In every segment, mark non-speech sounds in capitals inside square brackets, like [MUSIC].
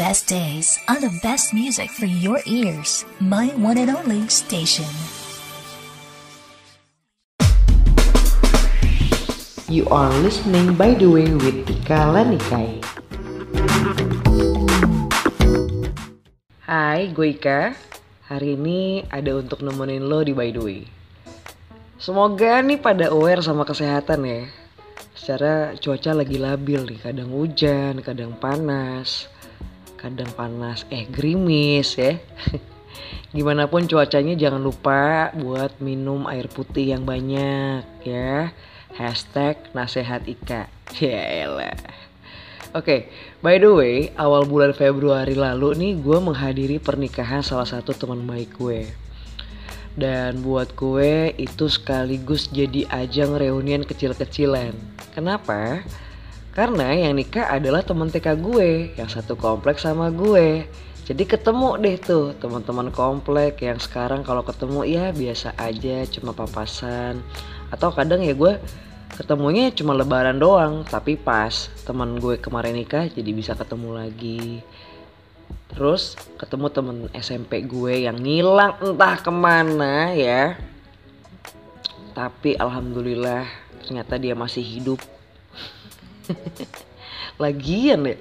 best days on the best music for your ears. My one and only station. You are listening by the way with Tika Lanikai. Hai, gue Ika. Hari ini ada untuk nemenin lo di By the Way. Semoga nih pada aware sama kesehatan ya. Secara cuaca lagi labil nih, kadang hujan, kadang panas, kadang panas, eh gerimis ya. [LAUGHS] Gimana pun cuacanya jangan lupa buat minum air putih yang banyak ya. Hashtag nasehat Ika. [LAUGHS] Ya elah. Oke, by the way, awal bulan Februari lalu nih gue menghadiri pernikahan salah satu teman baik gue. Dan buat gue itu sekaligus jadi ajang reunian kecil-kecilan. Kenapa? Karena yang nikah adalah teman TK gue yang satu kompleks sama gue. Jadi ketemu deh tuh teman-teman komplek yang sekarang kalau ketemu ya biasa aja cuma papasan. Atau kadang ya gue ketemunya cuma lebaran doang tapi pas teman gue kemarin nikah jadi bisa ketemu lagi terus ketemu temen SMP gue yang ngilang entah ke mana ya tapi alhamdulillah ternyata dia masih hidup [LAUGHS] lagian ya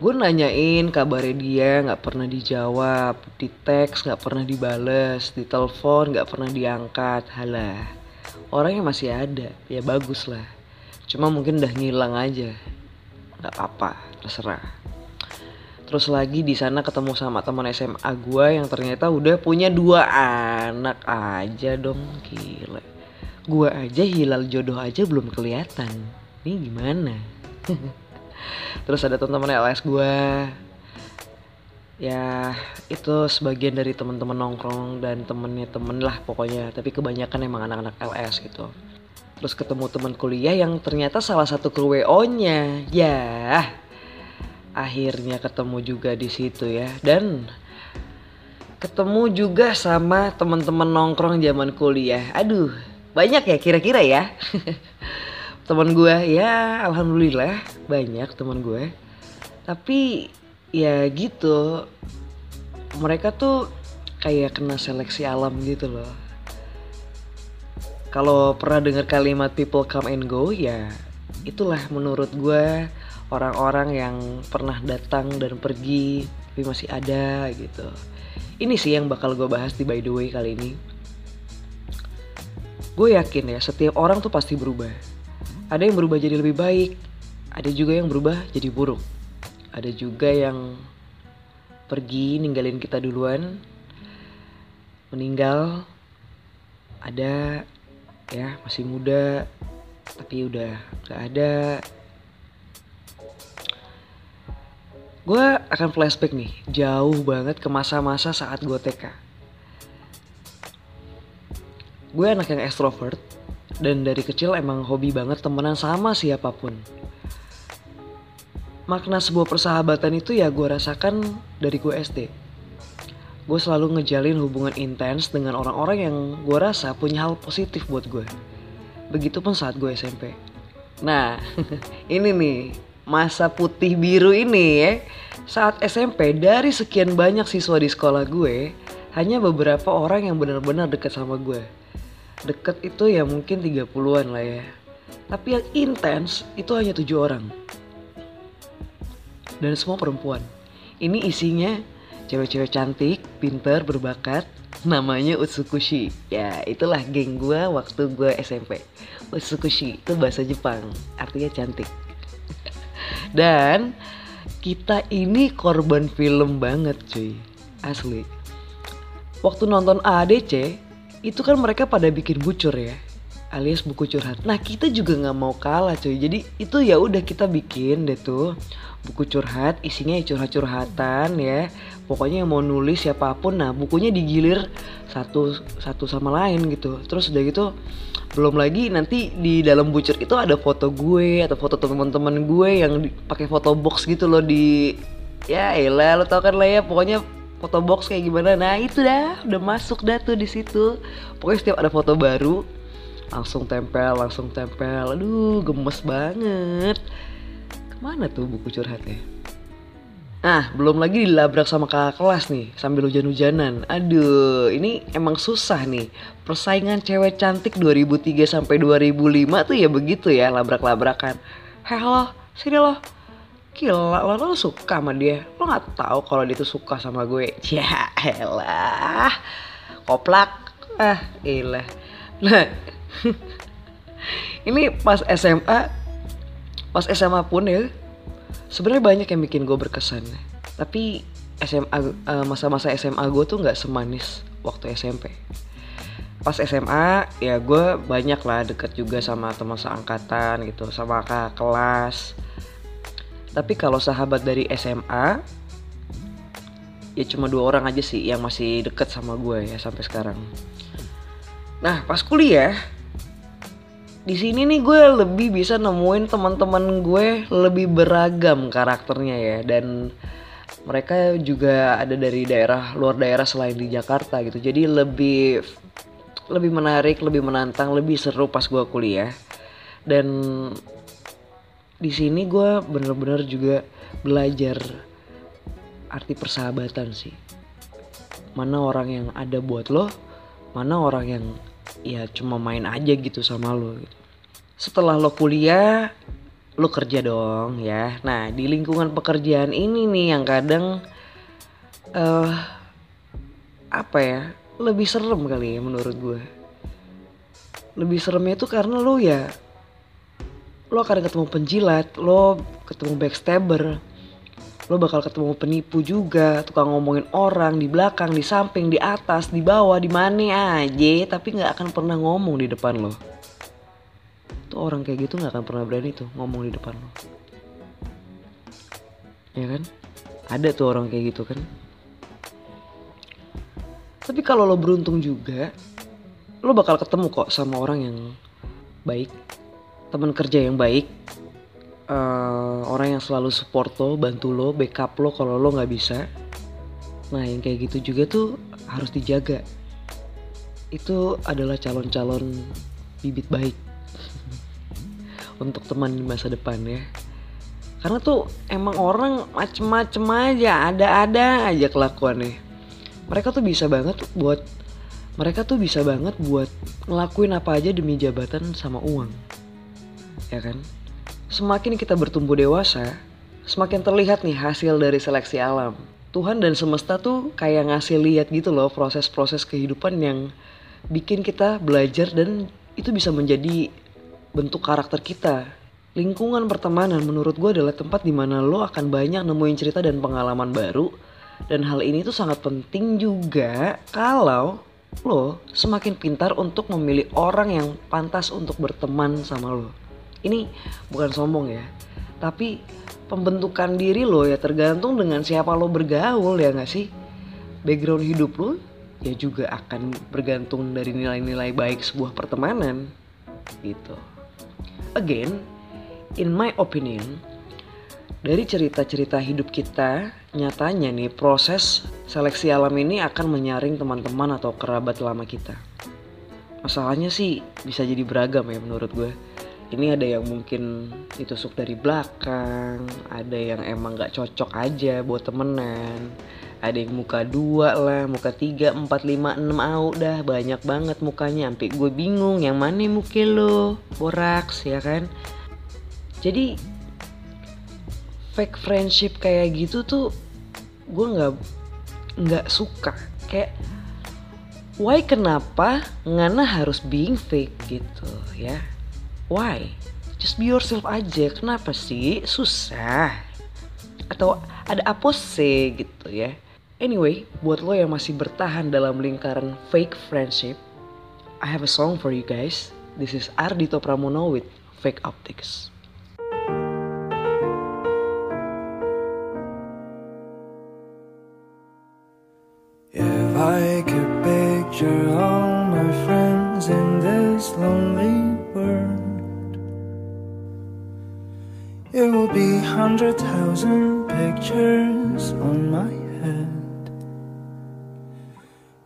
gue nanyain kabarnya dia nggak pernah dijawab di teks nggak pernah dibales di telepon nggak pernah diangkat. Halah orangnya masih ada ya bagus lah. Cuma mungkin udah ngilang aja nggak apa-apa terserah. Terus lagi di sana ketemu sama teman SMA gue yang ternyata udah punya dua anak aja dong gila. Gue aja hilal jodoh aja belum kelihatan ini gimana? [LAUGHS] Terus ada teman-teman LS gue ya itu sebagian dari teman-teman nongkrong dan temennya temen lah pokoknya. Tapi kebanyakan emang anak-anak LS gitu. Terus ketemu teman kuliah yang ternyata salah satu kru WO nya ya akhirnya ketemu juga di situ ya. Dan ketemu juga sama teman-teman nongkrong zaman kuliah. Aduh banyak ya kira-kira ya [LAUGHS] teman gue ya alhamdulillah banyak teman gue. Tapi ya gitu mereka tuh kayak kena seleksi alam gitu loh. Kalau pernah dengar kalimat people come and go ya itulah menurut gue orang-orang yang pernah datang dan pergi tapi masih ada gitu. Ini sih yang bakal gue bahas di by the way kali ini. Gue yakin ya setiap orang tuh pasti berubah ada yang berubah jadi lebih baik ada juga yang berubah jadi buruk. Ada juga yang pergi ninggalin kita duluan meninggal. Ada ya masih muda tapi udah gak ada. Gue akan flashback nih jauh banget ke masa-masa saat gue TK gue anak yang extrovert dan dari kecil emang hobi banget temenan sama siapa pun makna sebuah persahabatan itu ya gue rasakan dari gue SD. Gue selalu ngejalin hubungan intens dengan orang-orang yang gue rasa punya hal positif buat gue. Begitupun saat gue SMP. Nah, [LAUGHS] ini nih masa putih biru ini ya. Saat SMP dari sekian banyak siswa di sekolah gue, hanya beberapa orang yang benar-benar deket sama gue. Deket itu ya mungkin 30-an lah ya. Tapi yang intens itu hanya tujuh orang dan semua perempuan. Ini isinya cewek-cewek cantik, pinter, berbakat, namanya Utsukushi. Ya, itulah geng gue waktu gue SMP. Utsukushi itu bahasa Jepang, artinya cantik. [LAUGHS] Dan kita ini korban film banget cuy, asli. Waktu nonton ADC, itu kan mereka pada bikin bucur ya, alias buku curhat. Nah kita juga nggak mau kalah cuy. Jadi itu ya udah kita bikin deh tuh buku curhat isinya ya curhat-curhatan ya pokoknya yang mau nulis siapa pun nah bukunya digilir satu satu sama lain gitu terus udah gitu belum lagi nanti di dalam bucur itu ada foto gue atau foto teman-teman gue yang pakai foto box gitu loh di ya elah lo tau kan lah ya pokoknya foto box kayak gimana nah itu dah udah masuk dah tuh di situ pokoknya setiap ada foto baru langsung tempel langsung tempel aduh gemes banget Mana tuh buku curhatnya? Nah, belum lagi dilabrak sama kakak kelas nih sambil hujan-hujanan. Aduh, ini emang susah nih. Persaingan cewek cantik 2003 sampai 2005 tuh ya begitu ya, labrak-labrakan. Heh lo, sini lo. Gila, lo, lo suka sama dia. Lo gak tahu kalau dia tuh suka sama gue. [LAUGHS] Ya elah. Koplak. Ah, ilah. Nah, [LAUGHS] ini pas SMA, pas SMA pun ya, sebenarnya banyak yang bikin gue berkesan tapi SMA eh, masa-masa SMA gue tuh nggak semanis waktu SMP pas SMA ya gue banyak lah deket juga sama teman seangkatan gitu sama kakak kelas tapi kalau sahabat dari SMA ya cuma dua orang aja sih yang masih deket sama gue ya sampai sekarang. Nah pas kuliah di sini nih gue lebih bisa nemuin teman-teman gue lebih beragam karakternya ya. Dan mereka juga ada dari daerah luar daerah selain di Jakarta gitu. Jadi lebih lebih menarik lebih menantang lebih seru pas gue kuliah. Dan di sini gue bener-bener juga belajar arti persahabatan sih mana orang yang ada buat lo mana orang yang ya cuma main aja gitu sama lo gitu. Setelah lo kuliah, lo kerja dong ya. Nah di lingkungan pekerjaan ini nih yang kadang uh, apa ya lebih serem kali ya menurut gue. Lebih seremnya itu karena lo ya lo akan ketemu penjilat, lo ketemu backstabber, lo bakal ketemu penipu juga tukang ngomongin orang di belakang di samping di atas di bawah di mana aja tapi nggak akan pernah ngomong di depan lo. Tuh orang kayak gitu nggak akan pernah berani tuh ngomong di depan lo. Ya kan? Ada tuh orang kayak gitu kan? Tapi kalau lo beruntung juga lo bakal ketemu kok sama orang yang baik teman kerja yang baik uh, orang yang selalu support lo, bantu lo, backup lo kalau lo nggak bisa. Nah yang kayak gitu juga tuh harus dijaga. Itu adalah calon-calon bibit baik [LAUGHS] untuk teman di masa depan ya. Karena tuh emang orang macem-macem aja, ada-ada aja kelakuannya. Mereka tuh bisa banget buat mereka tuh bisa banget buat ngelakuin apa aja demi jabatan sama uang. Ya kan? Semakin kita bertumbuh dewasa, semakin terlihat nih hasil dari seleksi alam. Tuhan dan semesta tuh kayak ngasih lihat gitu loh proses-proses kehidupan yang bikin kita belajar dan itu bisa menjadi bentuk karakter kita. Lingkungan pertemanan menurut gue adalah tempat di mana lo akan banyak nemuin cerita dan pengalaman baru. Dan hal ini tuh sangat penting juga kalau lo semakin pintar untuk memilih orang yang pantas untuk berteman sama lo ini bukan sombong ya tapi pembentukan diri lo ya tergantung dengan siapa lo bergaul ya gak sih? Background hidup lo ya juga akan bergantung dari nilai-nilai baik sebuah pertemanan gitu. Again in my opinion dari cerita-cerita hidup kita nyatanya nih proses seleksi alam ini akan menyaring teman-teman atau kerabat lama kita. Masalahnya sih bisa jadi beragam ya menurut gue ini ada yang mungkin ditusuk dari belakang ada yang emang gak cocok aja buat temenan. Ada yang muka dua lah muka tiga empat lima enam au dah banyak banget mukanya. Sampai gue bingung yang mana muka lo? Boraks ya kan? Jadi fake friendship kayak gitu tuh gue nggak nggak suka. Kayak why kenapa ngana harus being fake gitu ya Why? Just be yourself aja. Kenapa sih? Susah. Atau ada apa sih gitu ya. Anyway, buat lo yang masih bertahan dalam lingkaran fake friendship, I have a song for you guys. This is Ardito Pramono with Fake Optics. Hundred thousand pictures on my head.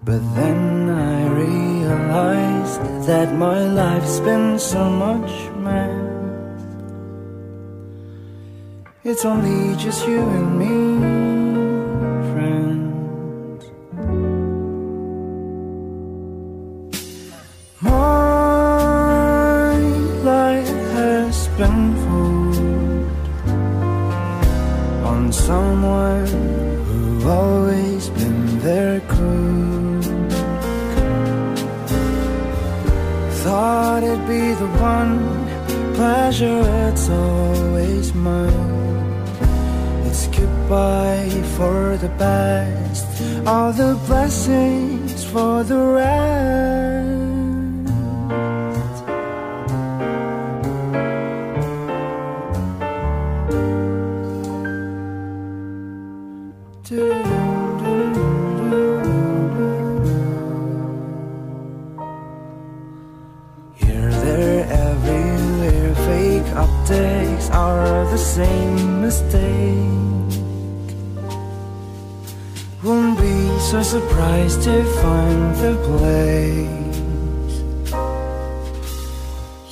But then I realized that my life's been so much mess. It's only just you and me. To find the place.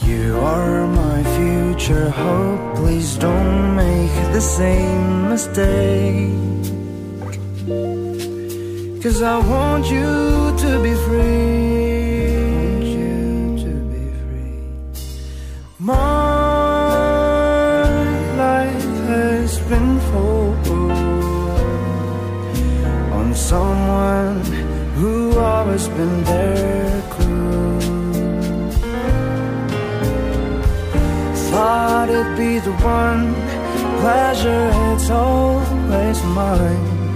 You are my future hope, please don't make the same mistake. Cause I want you to be free. To be free. My life has been focused on someone who always been there. Thought it'd be the one pleasure, it's always mine.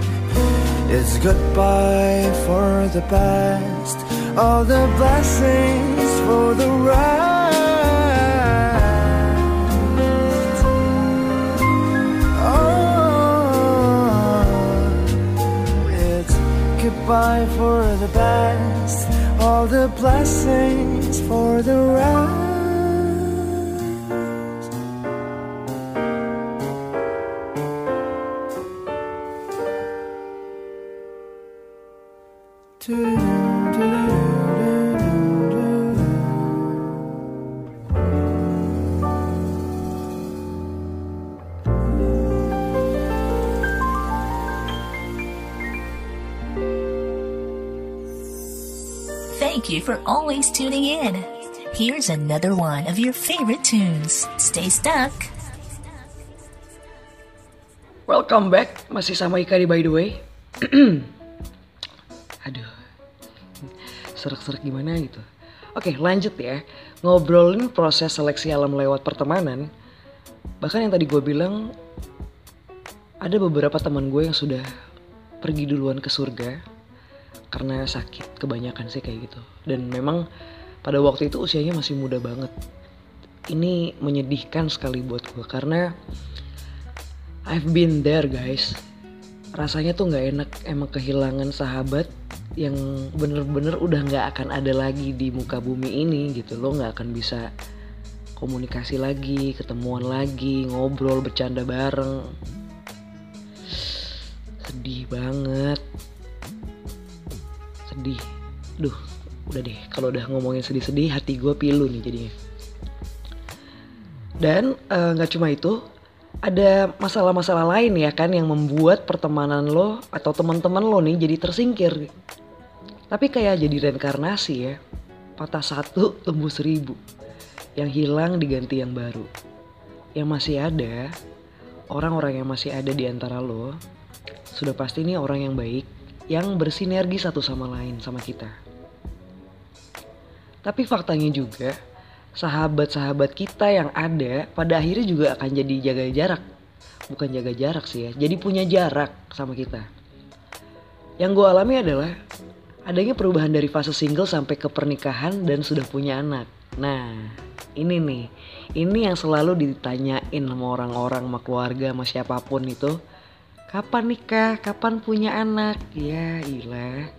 It's goodbye for the past, all the blessings for the rest. Goodbye for the best, all the blessings for the rest. You for always tuning in. Here's another one of your favorite tunes. Stay stuck. Welcome back, masih sama Ika di by the way. [CLEARS THROAT] Aduh, serak-serak gimana gitu. Oke lanjut ya, ngobrolin proses seleksi alam lewat pertemanan. Bahkan yang tadi gue bilang, ada beberapa teman gue yang sudah pergi duluan ke surga karena sakit kebanyakan sih kayak gitu. Dan memang pada waktu itu usianya masih muda banget. Ini menyedihkan sekali buat gue karena I've been there guys. Rasanya tuh nggak enak emang kehilangan sahabat yang bener-bener udah nggak akan ada lagi di muka bumi ini gitu. Lo nggak akan bisa komunikasi lagi, ketemuan lagi, ngobrol, bercanda bareng. Sedih banget. Sedih. Duh, udah deh. Kalau udah ngomongin sedih-sedih, hati gue pilu nih jadinya. Dan eh, nggak cuma itu, ada masalah-masalah lain ya kan yang membuat pertemanan lo atau teman-teman lo nih jadi tersingkir. Tapi kayak jadi reinkarnasi ya. Patah satu tumbuh seribu. Yang hilang diganti yang baru. Yang masih ada, orang-orang yang masih ada di antara lo, sudah pasti ini orang yang baik, yang bersinergi satu sama lain sama kita. Tapi faktanya juga, sahabat-sahabat kita yang ada pada akhirnya juga akan jadi jaga jarak. Bukan jaga jarak sih ya, jadi punya jarak sama kita. Yang gue alami adalah adanya perubahan dari fase single sampai ke pernikahan dan sudah punya anak. Nah, ini nih, ini yang selalu ditanyain sama orang-orang, sama keluarga, sama siapa pun itu. Kapan nikah? Kapan punya anak? Ya ilah.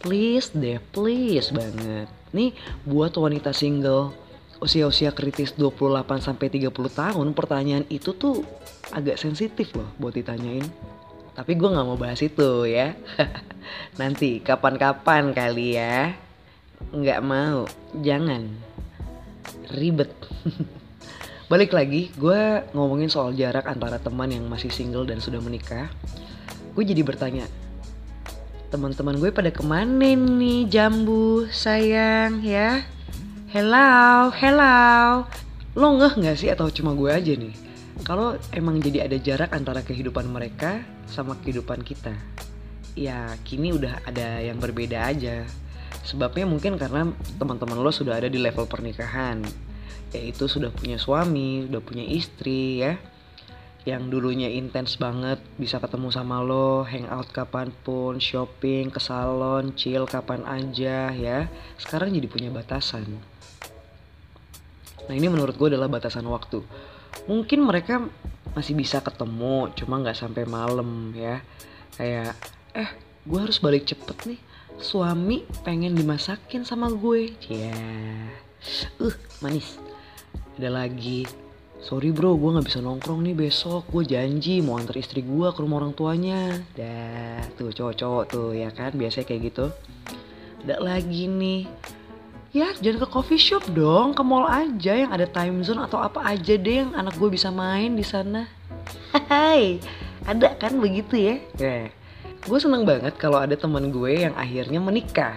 Please deh, please banget. Nih buat wanita single usia-usia kritis 28 sampai 30 tahun, pertanyaan itu tuh agak sensitif loh buat ditanyain. Tapi gue nggak mau bahas itu ya. [LAUGHS] Nanti kapan-kapan kali ya. Nggak mau, jangan. Ribet. [LAUGHS] Balik lagi, gue ngomongin soal jarak antara teman yang masih single dan sudah menikah. Gue jadi bertanya, teman-teman gue pada ke mana nih jambu sayang ya? Hello, hello. Lo ngeh gak sih atau cuma gue aja nih? kalau emang jadi ada jarak antara kehidupan mereka sama kehidupan kita ya kini udah ada yang berbeda aja sebabnya mungkin karena teman-teman lo sudah ada di level pernikahan yaitu sudah punya suami sudah punya istri ya yang dulunya intens banget bisa ketemu sama lo, hangout kapan pun, shopping, ke salon, chill kapan aja ya. Sekarang jadi punya batasan. Nah ini menurut gue adalah batasan waktu. Mungkin mereka masih bisa ketemu, cuma nggak sampai malam ya. Kayak, eh gue harus balik cepet nih. Suami pengen dimasakin sama gue. Ya, uh manis. Ada lagi. Sorry bro gue nggak bisa nongkrong nih besok. Gue janji mau antar istri gue ke rumah orang tuanya. Dah tuh cowok-cowok tuh ya kan? Biasanya kayak gitu. Ada lagi nih. Ya jangan ke coffee shop dong. Ke mall aja yang ada time zone atau apa aja deh yang anak gue bisa main di sana. Hai ada kan begitu ya? Ya gue seneng banget kalau ada teman gue yang akhirnya menikah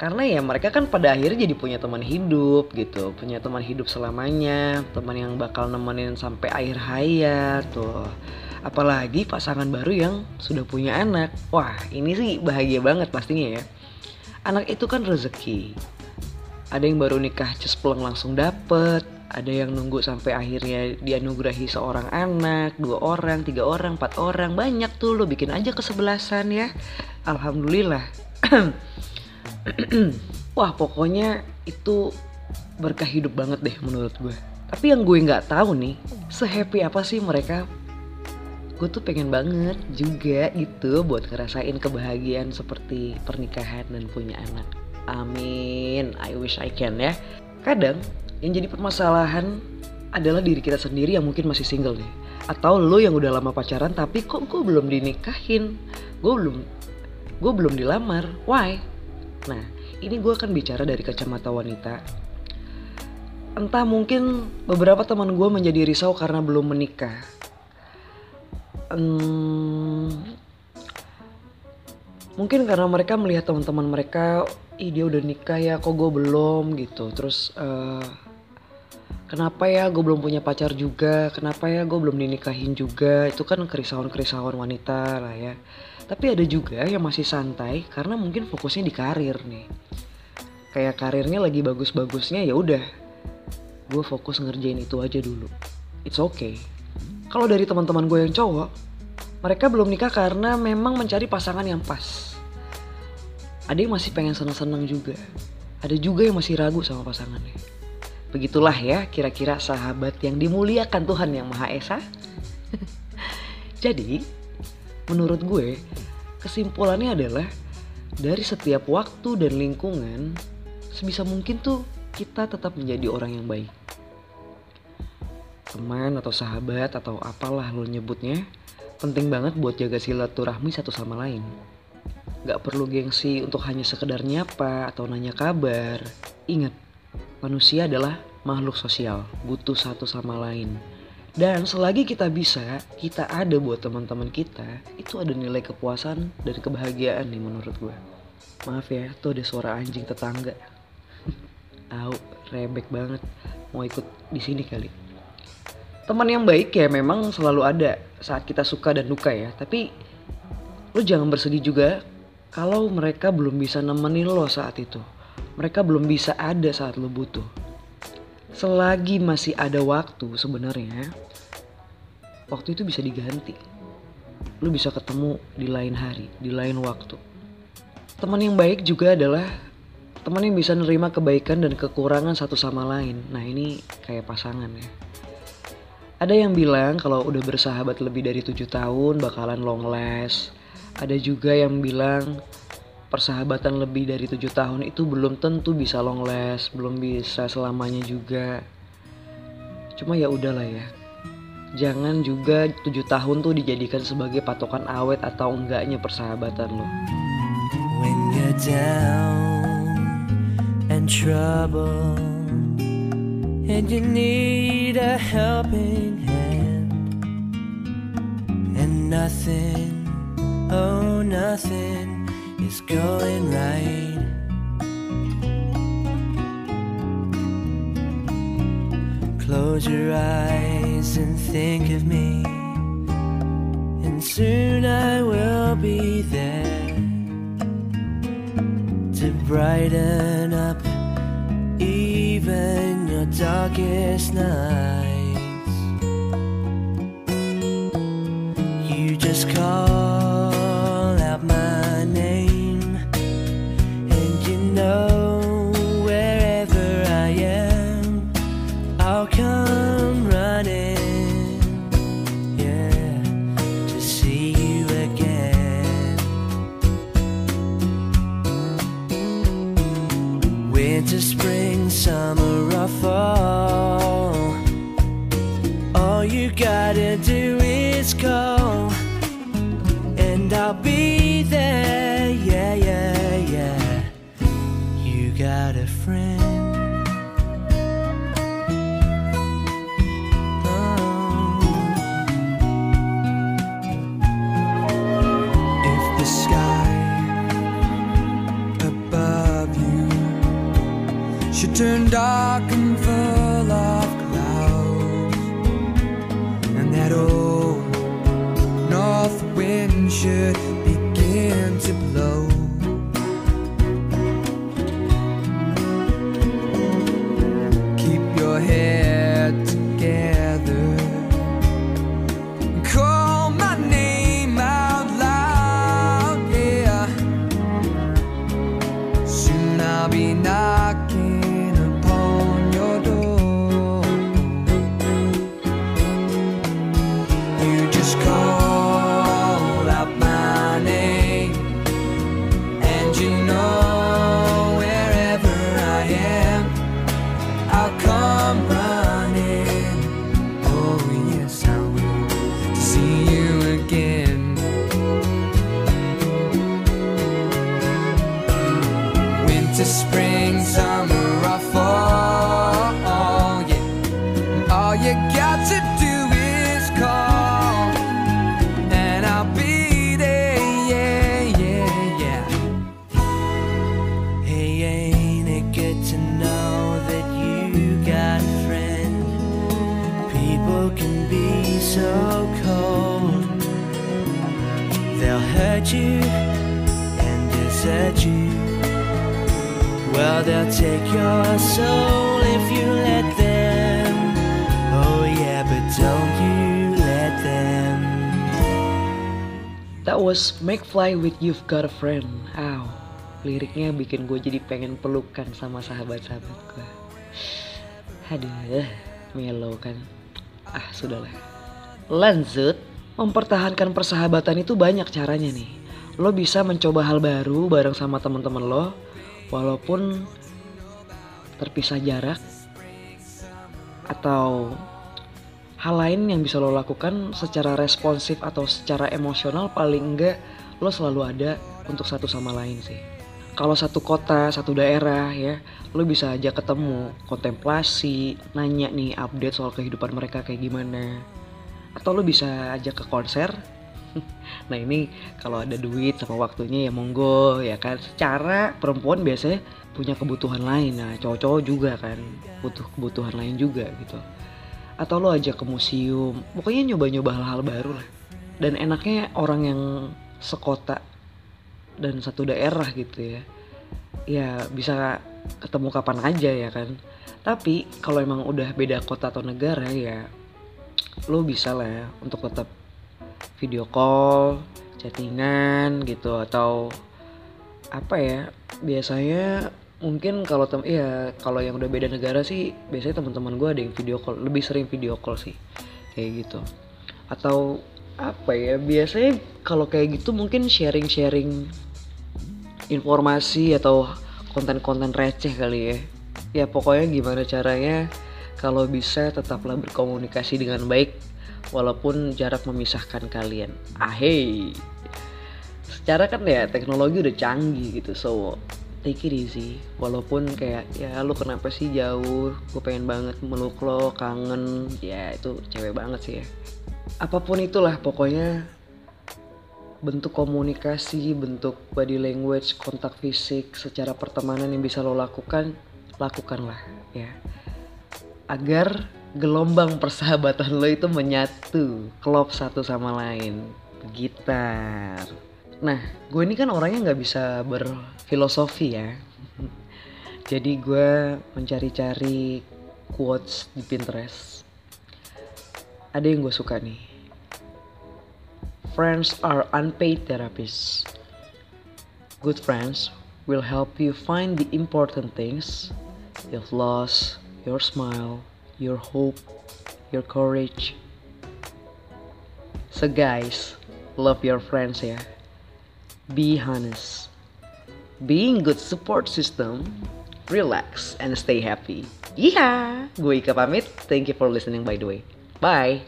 karena ya mereka kan pada akhirnya jadi punya teman hidup gitu punya teman hidup selamanya teman yang bakal nemenin sampai akhir hayat tuh. Apalagi pasangan baru yang sudah punya anak. Wah ini sih bahagia banget pastinya ya. Anak itu kan rezeki. Ada yang baru nikah cespleng langsung dapet. Ada yang nunggu sampai akhirnya dianugerahi seorang anak, dua orang, tiga orang, empat orang, banyak tuh lo bikin aja kesebelasan ya. Alhamdulillah. [CLEARS THROAT] [CLEARS THROAT] Wah pokoknya itu berkah hidup banget deh menurut gue. Tapi yang gue nggak tahu nih, sehappy apa sih mereka? Gue tuh pengen banget juga gitu buat ngerasain kebahagiaan seperti pernikahan dan punya anak. Amin, I wish I can ya. Kadang yang jadi permasalahan adalah diri kita sendiri yang mungkin masih single nih. Atau lo yang udah lama pacaran tapi kok gue belum dinikahin. Gue belum gue belum dilamar. Why? Nah, ini gue akan bicara dari kacamata wanita. Entah mungkin beberapa teman gue menjadi risau karena belum menikah. Hmm, mungkin karena mereka melihat teman-teman mereka, ih dia udah nikah ya, kok gue belum gitu. Terus uh, kenapa ya gue belum punya pacar juga, kenapa ya gue belum dinikahin juga. Itu kan kerisauan-kerisauan wanita lah ya. Tapi ada juga yang masih santai karena mungkin fokusnya di karir nih. Kayak karirnya lagi bagus-bagusnya ya udah. Gue fokus ngerjain itu aja dulu. It's okay. Kalau dari teman-teman gue yang cowok, mereka belum nikah karena memang mencari pasangan yang pas. Ada yang masih pengen senang-senang juga. Ada juga yang masih ragu sama pasangannya. Begitulah ya kira-kira sahabat yang dimuliakan Tuhan yang Maha Esa. [LAUGHS] Jadi, menurut gue kesimpulannya adalah dari setiap waktu dan lingkungan sebisa mungkin tuh kita tetap menjadi orang yang baik. Teman atau sahabat atau apalah lo nyebutnya penting banget buat jaga silaturahmi satu sama lain. Gak perlu gengsi untuk hanya sekedar nyapa atau nanya kabar. Ingat, manusia adalah makhluk sosial, butuh satu sama lain dan selagi kita bisa, kita ada buat teman-teman kita, itu ada nilai kepuasan dan kebahagiaan nih menurut gue. Maaf ya, tuh ada suara anjing tetangga. [LAUGHS] Au, rebek banget. Mau ikut di sini kali. Teman yang baik ya memang selalu ada saat kita suka dan duka ya. Tapi lo jangan bersedih juga kalau mereka belum bisa nemenin lo saat itu. Mereka belum bisa ada saat lo butuh selagi masih ada waktu sebenarnya waktu itu bisa diganti. Lu bisa ketemu di lain hari di lain waktu. Teman yang baik juga adalah teman yang bisa nerima kebaikan dan kekurangan satu sama lain. Nah ini kayak pasangan ya. Ada yang bilang kalau udah bersahabat lebih dari tujuh tahun bakalan long last. Ada juga yang bilang persahabatan lebih dari tujuh tahun itu belum tentu bisa long last, belum bisa selamanya juga. Cuma ya udahlah ya. Jangan juga tujuh tahun tuh dijadikan sebagai patokan awet atau enggaknya persahabatan lo. When you're down and trouble and you need a helping hand and nothing, oh nothing is going right. Close your eyes and think of me. And soon I will be there to brighten up even your darkest nights. You just call should turn dark and full of clouds, and that old north wind should Was Make Fly with You've Got a Friend. Aw, liriknya bikin gue jadi pengen pelukan sama sahabat-sahabat gue. Aduh, melo kan. Ah, sudahlah. Lanjut, mempertahankan persahabatan itu banyak caranya nih. Lo bisa mencoba hal baru bareng sama teman-teman lo, walaupun terpisah jarak atau hal lain yang bisa lo lakukan secara responsif atau secara emosional paling enggak lo selalu ada untuk satu sama lain sih. Kalau satu kota, satu daerah ya, lo bisa aja ketemu, kontemplasi, nanya nih update soal kehidupan mereka kayak gimana. Atau lo bisa aja ke konser. [LAUGHS] nah ini kalau ada duit sama waktunya ya monggo ya kan. Secara perempuan biasanya punya kebutuhan lain, nah cowok-cowok juga kan butuh kebutuhan lain juga gitu atau lo aja ke museum. Pokoknya nyoba-nyoba hal-hal baru lah. Dan enaknya orang yang sekota dan satu daerah gitu ya. Ya bisa ketemu kapan aja ya kan. Tapi kalau emang udah beda kota atau negara ya lo bisa lah ya untuk tetap video call chattingan gitu. Atau apa ya biasanya mungkin kalau tem iya kalau yang udah beda negara sih biasanya teman-teman gue ada yang video call lebih sering video call sih kayak gitu. Atau apa ya biasanya kalau kayak gitu mungkin sharing-sharing informasi atau konten-konten receh kali ya. Ya pokoknya gimana caranya kalau bisa tetaplah berkomunikasi dengan baik walaupun jarak memisahkan kalian. Ahey secara kan ya teknologi udah canggih gitu so take it easy walaupun kayak ya lu kenapa sih jauh? Gue pengen banget meluk lo kangen. Ya itu cewek banget sih ya. Apa pun itulah pokoknya bentuk komunikasi bentuk body language kontak fisik secara pertemanan yang bisa lo lakukan lakukanlah ya. Agar gelombang persahabatan lo itu menyatu, klop satu sama lain. Gitar. Nah, gue ini kan orangnya nggak bisa berfilosofi ya. Jadi gue mencari-cari quotes di Pinterest. Ada yang gue suka nih. Friends are unpaid therapists. Good friends will help you find the important things you've lost, your smile, your hope, your courage. So guys, love your friends ya. Be honest. Being good support system, relax and stay happy. Yeah, gue Ika pamit. Thank you for listening by the way. Bye.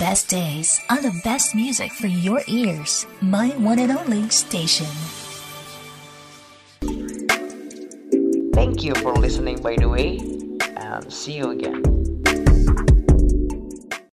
Best days are the best music for your ears. My one and only station. Thank you for listening by the way and see you again.